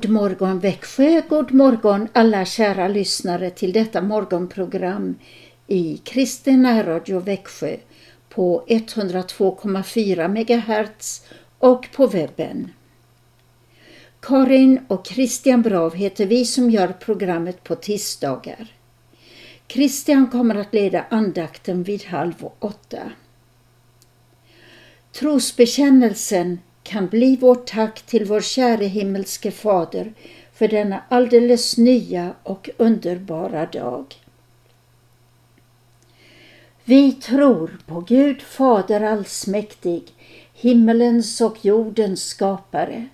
God morgon Växjö, god morgon alla kära lyssnare till detta morgonprogram i Kristen Radio Växjö på 102,4 MHz och på webben. Karin och Christian Brav heter vi som gör programmet på tisdagar. Christian kommer att leda andakten vid halv åtta. Trosbekännelsen kan bli vårt tack till vår käre himmelske Fader för denna alldeles nya och underbara dag. Vi tror på Gud Fader allsmäktig, himmelens och jordens skapare.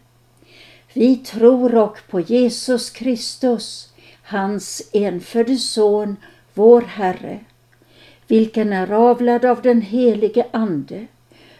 Vi tror och på Jesus Kristus, hans enfödde Son, vår Herre, vilken är avlad av den helige Ande,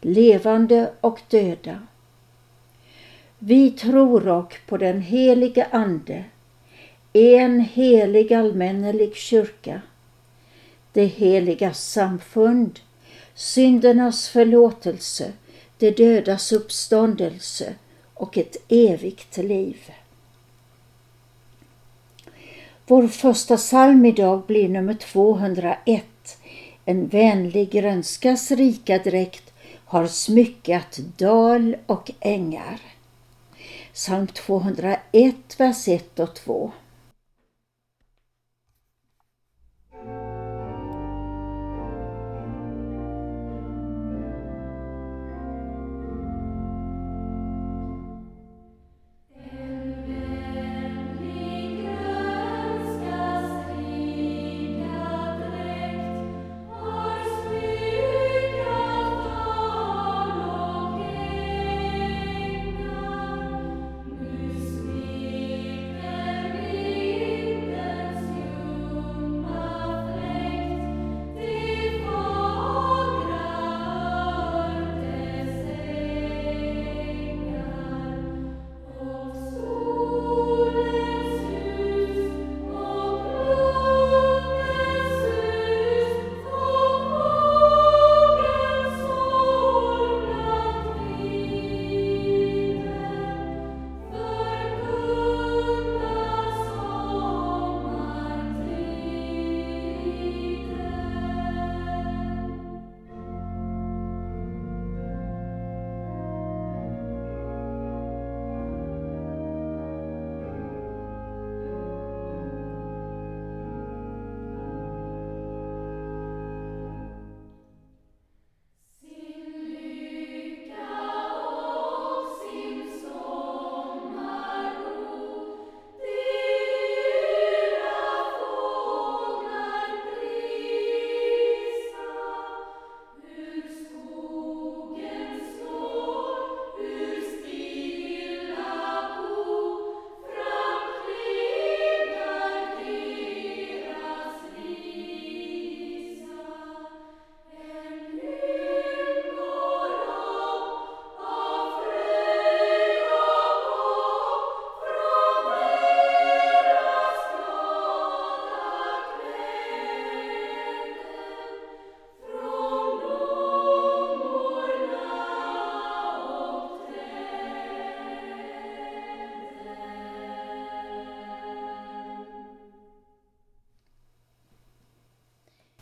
levande och döda. Vi tror och på den helige Ande, en helig allmännelig kyrka, det heliga samfund, syndernas förlåtelse, det dödas uppståndelse och ett evigt liv. Vår första psalm idag blir nummer 201. En vänlig grönskas rika dräkt har smyckat dal och ängar. Psalm 201, vers 1 och 2.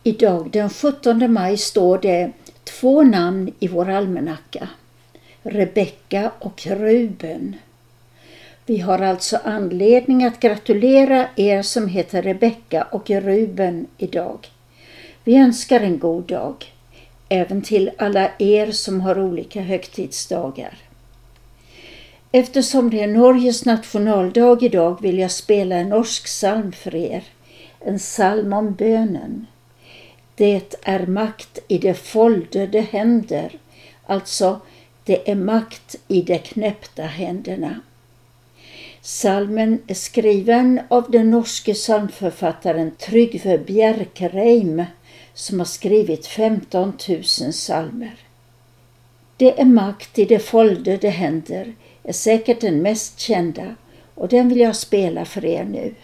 Idag den 17 maj står det två namn i vår almanacka. Rebecka och Ruben. Vi har alltså anledning att gratulera er som heter Rebecka och Ruben idag. Vi önskar en god dag, även till alla er som har olika högtidsdagar. Eftersom det är Norges nationaldag idag vill jag spela en norsk psalm för er. En psalm om bönen. Det är makt i de foldade händer, alltså det är makt i de knäppta händerna. Salmen är skriven av den norske psalmförfattaren Trygve Bjerkreim som har skrivit 15 000 psalmer. Det är makt i det folde händer är säkert den mest kända och den vill jag spela för er nu.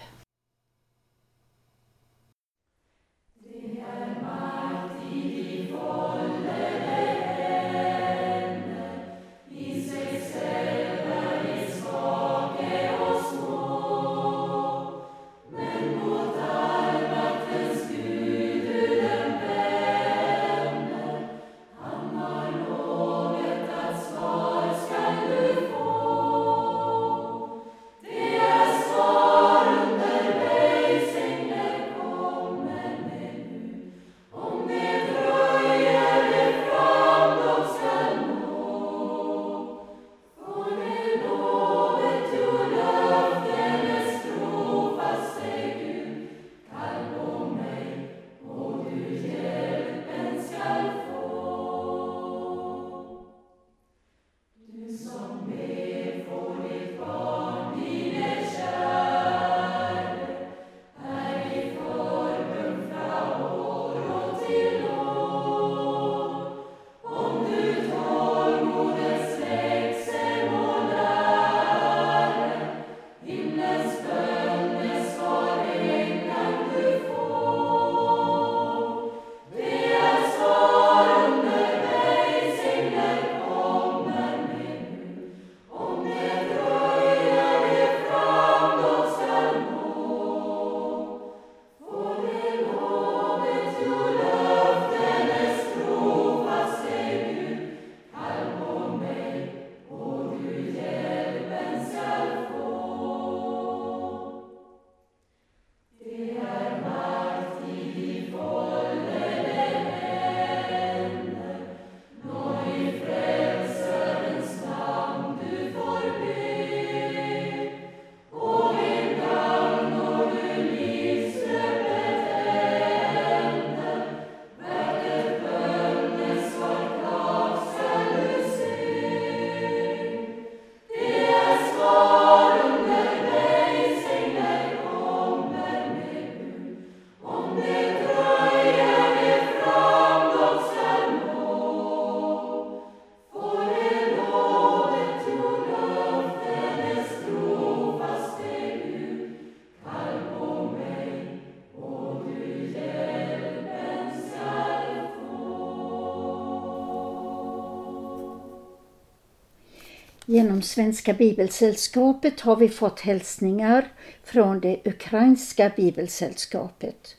Genom Svenska Bibelsällskapet har vi fått hälsningar från det ukrainska bibelsällskapet.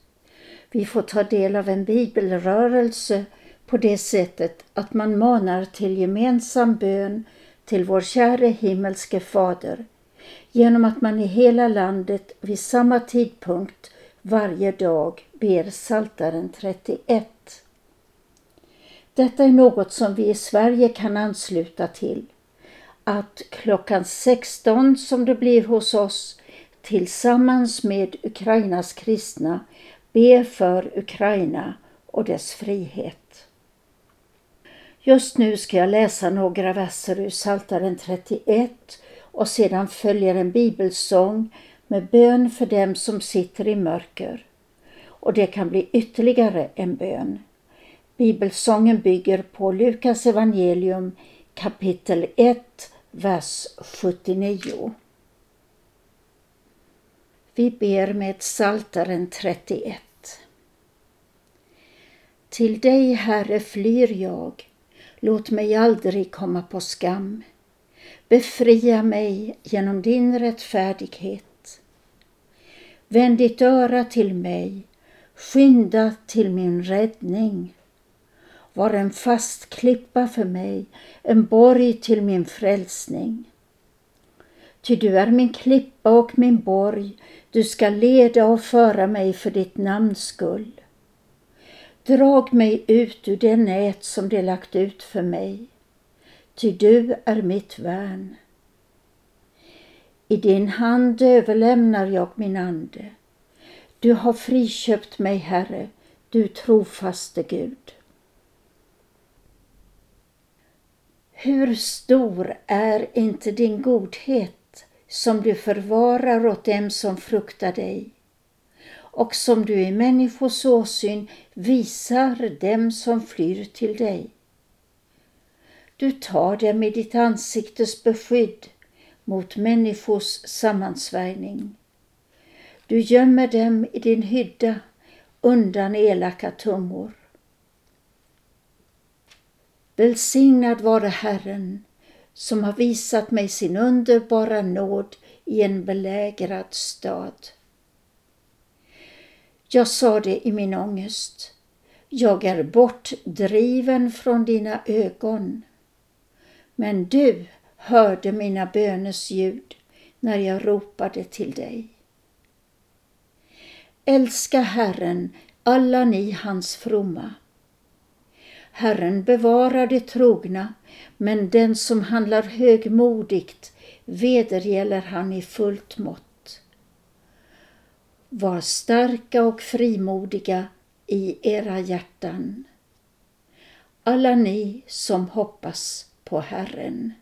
Vi får ta del av en bibelrörelse på det sättet att man manar till gemensam bön till vår käre himmelske Fader genom att man i hela landet vid samma tidpunkt varje dag ber Saltaren 31. Detta är något som vi i Sverige kan ansluta till att klockan 16 som det blir hos oss tillsammans med Ukrainas kristna be för Ukraina och dess frihet. Just nu ska jag läsa några verser ur Psaltaren 31 och sedan följer en bibelsång med bön för dem som sitter i mörker. Och det kan bli ytterligare en bön. Bibelsången bygger på Lukas evangelium kapitel 1, vers 79. Vi ber med Psaltaren 31. Till dig, Herre, flyr jag. Låt mig aldrig komma på skam. Befria mig genom din rättfärdighet. Vänd ditt öra till mig, skynda till min räddning var en fast klippa för mig, en borg till min frälsning. Ty du är min klippa och min borg, du ska leda och föra mig för ditt namns skull. Drag mig ut ur det nät som det lagt ut för mig, ty du är mitt värn. I din hand överlämnar jag min ande. Du har friköpt mig, Herre, du trofaste Gud. Hur stor är inte din godhet, som du förvarar åt dem som fruktar dig och som du i människors åsyn visar dem som flyr till dig. Du tar dem i ditt ansiktes beskydd mot människors sammansvärjning. Du gömmer dem i din hydda undan elaka tungor. Välsignad vare Herren som har visat mig sin underbara nåd i en belägrad stad. Jag sa det i min ångest. Jag är bortdriven från dina ögon. Men du hörde mina böners ljud när jag ropade till dig. Älska Herren, alla ni hans fromma. Herren bevarar det trogna, men den som handlar högmodigt vedergäller han i fullt mått. Var starka och frimodiga i era hjärtan, alla ni som hoppas på Herren.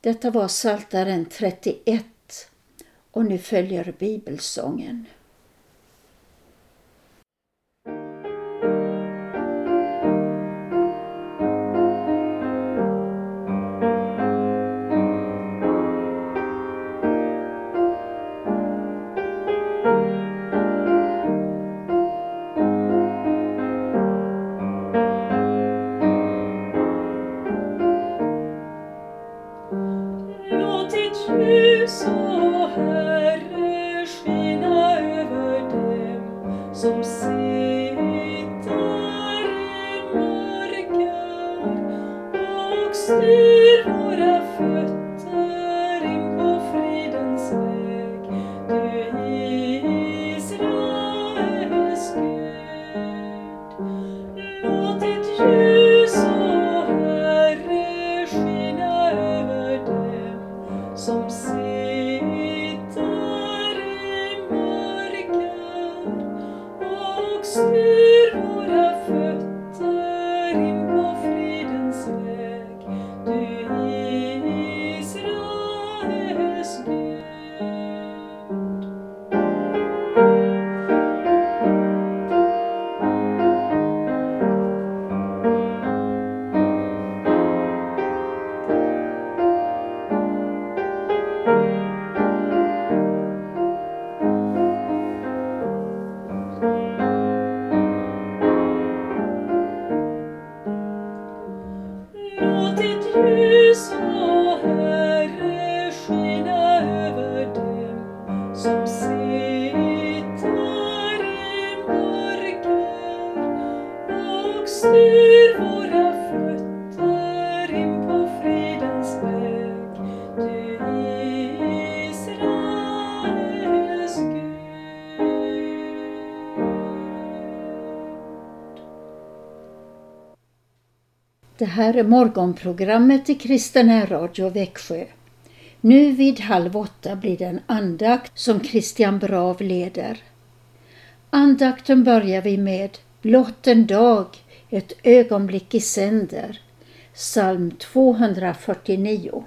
Detta var Saltaren 31 och nu följer bibelsången. Här är morgonprogrammet i Kristen Radio Växjö. Nu vid halv åtta blir det en andakt som Christian Brav leder. Andakten börjar vi med Blott en dag, ett ögonblick i sänder. Psalm 249.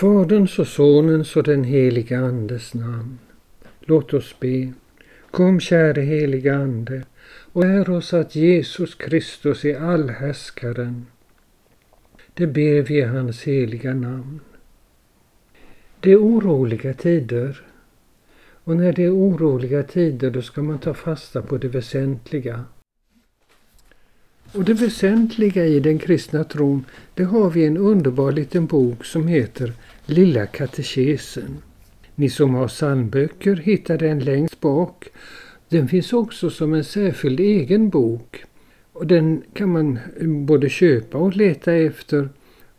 Faderns och Sonens och den heliga Andes namn. Låt oss be. Kom käre heliga Ande och lär oss att Jesus Kristus är allhärskaren. Det ber vi i hans heliga namn. Det är oroliga tider. Och när det är oroliga tider då ska man ta fasta på det väsentliga. Och det väsentliga i den kristna tron, det har vi en underbar liten bok som heter Lilla katekesen. Ni som har psalmböcker hittar den längst bak. Den finns också som en särskild egen bok. Och Den kan man eh, både köpa och leta efter.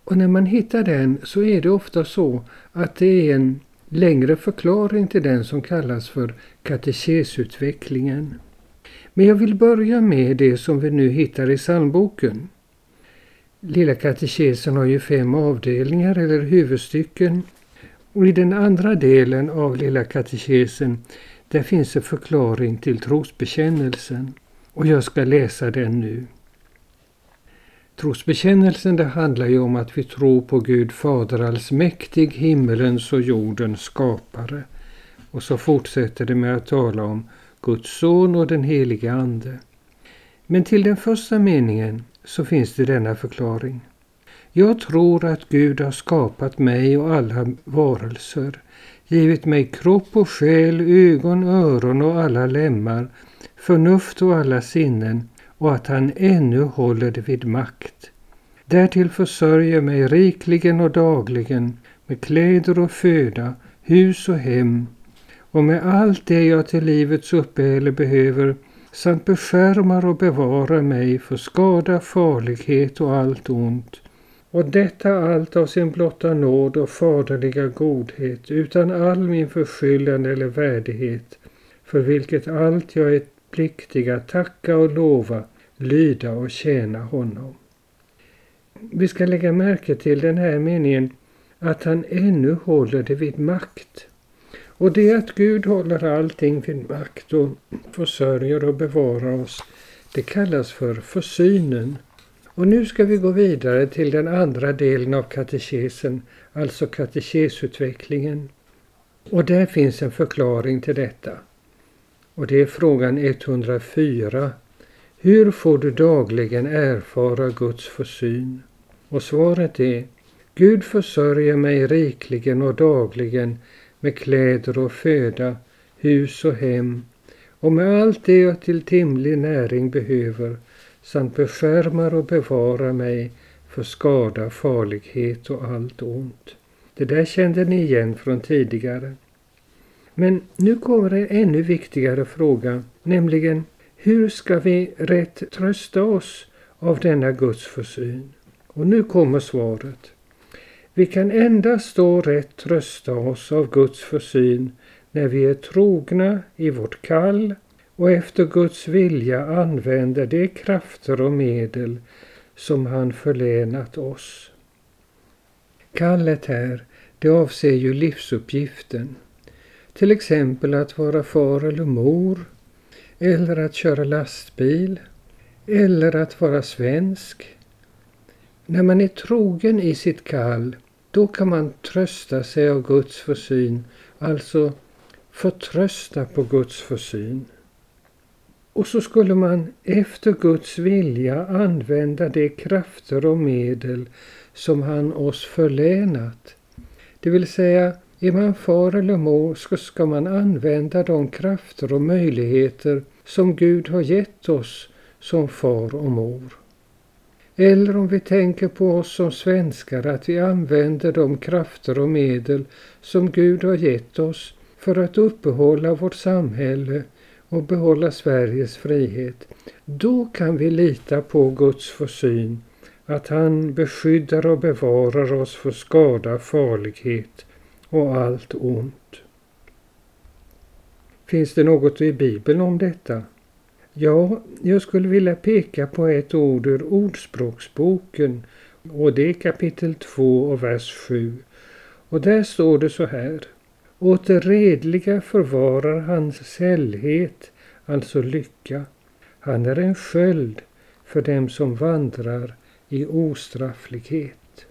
Och när man hittar den så är det ofta så att det är en längre förklaring till den som kallas för katekesutvecklingen. Men jag vill börja med det som vi nu hittar i psalmboken. Lilla katekesen har ju fem avdelningar eller huvudstycken. Och i den andra delen av Lilla katekesen där finns en förklaring till trosbekännelsen. Och jag ska läsa den nu. Trosbekännelsen det handlar ju om att vi tror på Gud Fader allsmäktig, himmelens och jordens skapare. Och så fortsätter det med att tala om Guds son och den helige Ande. Men till den första meningen så finns det denna förklaring. Jag tror att Gud har skapat mig och alla varelser, givit mig kropp och själ, ögon, öron och alla lemmar, förnuft och alla sinnen och att han ännu håller det vid makt. Därtill försörjer mig rikligen och dagligen med kläder och föda, hus och hem och med allt det jag till livets uppehälle behöver samt beskärmar och bevarar mig för skada, farlighet och allt ont. Och detta allt av sin blotta nåd och faderliga godhet utan all min förskyllan eller värdighet, för vilket allt jag är pliktig att tacka och lova, lyda och tjäna honom. Vi ska lägga märke till den här meningen att han ännu håller det vid makt. Och det att Gud håller allting vid makt och försörjer och bevarar oss, det kallas för försynen. Och nu ska vi gå vidare till den andra delen av katekesen, alltså katekesutvecklingen. Och där finns en förklaring till detta. Och det är frågan 104. Hur får du dagligen erfara Guds försyn? Och svaret är Gud försörjer mig rikligen och dagligen med kläder och föda, hus och hem och med allt det jag till timlig näring behöver samt beskärmar och bevarar mig för skada, farlighet och allt ont. Det där kände ni igen från tidigare. Men nu kommer en ännu viktigare fråga, nämligen hur ska vi rätt trösta oss av denna Guds försyn? Och nu kommer svaret. Vi kan endast då rätt trösta oss av Guds försyn när vi är trogna i vårt kall och efter Guds vilja använder de krafter och medel som han förlänat oss. Kallet här, det avser ju livsuppgiften. Till exempel att vara far eller mor, eller att köra lastbil, eller att vara svensk. När man är trogen i sitt kall då kan man trösta sig av Guds försyn, alltså förtrösta på Guds försyn. Och så skulle man efter Guds vilja använda de krafter och medel som han oss förlänat. Det vill säga, är man far eller mor så ska man använda de krafter och möjligheter som Gud har gett oss som far och mor. Eller om vi tänker på oss som svenskar att vi använder de krafter och medel som Gud har gett oss för att uppehålla vårt samhälle och behålla Sveriges frihet. Då kan vi lita på Guds försyn, att han beskyddar och bevarar oss för skada, farlighet och allt ont. Finns det något i Bibeln om detta? Ja, jag skulle vilja peka på ett ord ur Ordspråksboken och det är kapitel 2 och vers 7. Och där står det så här. Åt det redliga förvarar han sällhet, alltså lycka. Han är en sköld för dem som vandrar i ostrafflighet.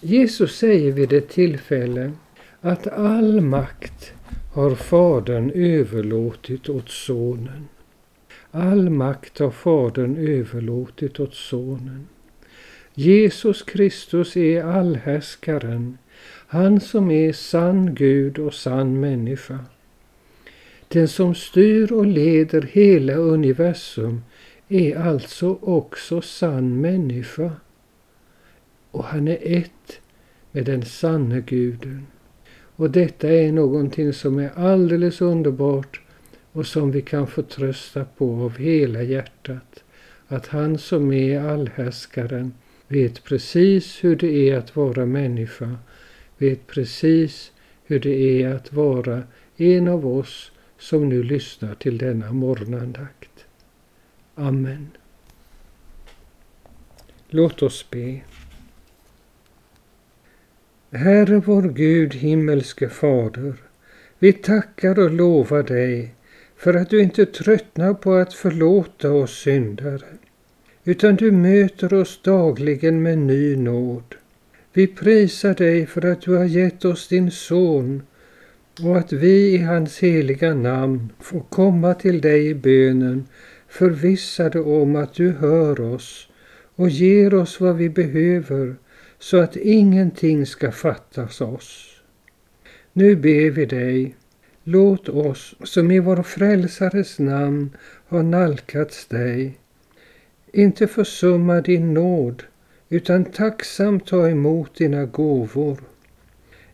Jesus säger vid ett tillfälle att all makt har Fadern överlåtit åt Sonen. All makt har Fadern överlåtit åt Sonen. Jesus Kristus är allhärskaren, han som är sann Gud och sann människa. Den som styr och leder hela universum är alltså också sann människa. Och han är ett med den sanne guden. Och detta är någonting som är alldeles underbart och som vi kan förtrösta på av hela hjärtat. Att han som är allhärskaren vet precis hur det är att vara människa, vet precis hur det är att vara en av oss som nu lyssnar till denna morgonandakt. Amen. Låt oss be. Herre vår Gud, himmelske Fader, vi tackar och lovar dig för att du inte tröttnar på att förlåta oss syndare, utan du möter oss dagligen med ny nåd. Vi prisar dig för att du har gett oss din son och att vi i hans heliga namn får komma till dig i bönen förvissade om att du hör oss och ger oss vad vi behöver så att ingenting ska fattas oss. Nu ber vi dig, låt oss som i vår frälsares namn har nalkats dig, inte försumma din nåd utan tacksamt ta emot dina gåvor.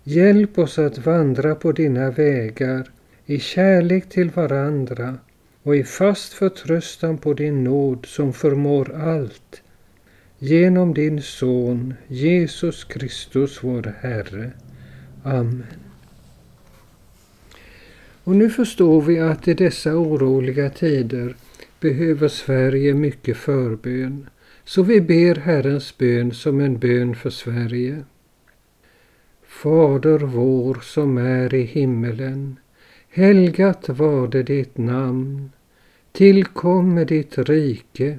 Hjälp oss att vandra på dina vägar i kärlek till varandra och i fast förtröstan på din nåd som förmår allt Genom din Son Jesus Kristus vår Herre. Amen. Och nu förstår vi att i dessa oroliga tider behöver Sverige mycket förbön. Så vi ber Herrens bön som en bön för Sverige. Fader vår som är i himmelen. Helgat varde ditt namn. Tillkomme ditt rike.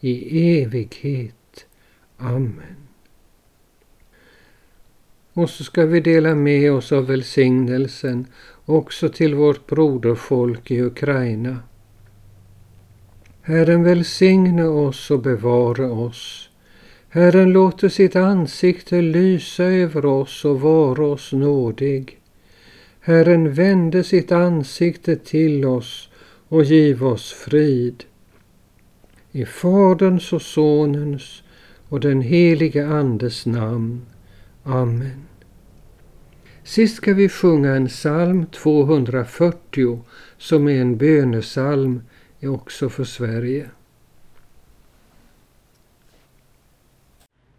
i evighet. Amen. Och så ska vi dela med oss av välsignelsen också till vårt broderfolk i Ukraina. Herren välsigne oss och bevara oss. Herren låter sitt ansikte lysa över oss och vara oss nådig. Herren vände sitt ansikte till oss och giv oss frid. I Faderns och Sonens och den helige Andes namn. Amen. Sist ska vi sjunga en psalm 240 som är en bönesalm också för Sverige.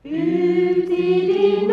Ut i din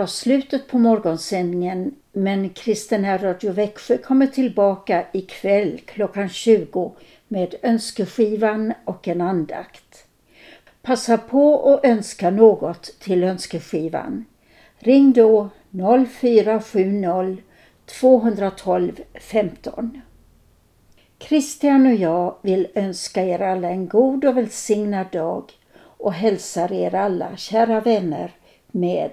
oss slutet på morgonsändningen men Kristen Radio Växjö kommer tillbaka ikväll klockan 20 med önskeskivan och en andakt. Passa på och önska något till önskeskivan. Ring då 0470 212 15. Christian och jag vill önska er alla en god och välsignad dag och hälsar er alla, kära vänner, med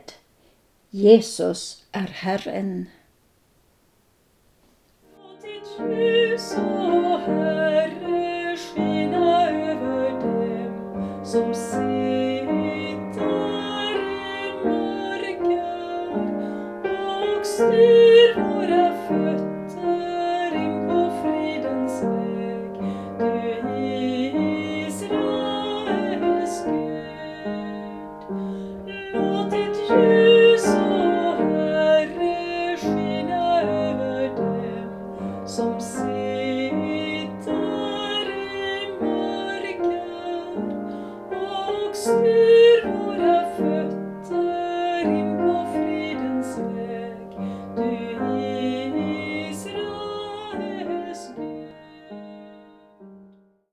Jesus är Herren. Låt ditt ljus, o Herre, skina över dem som sitter i mörker och styr våra fötter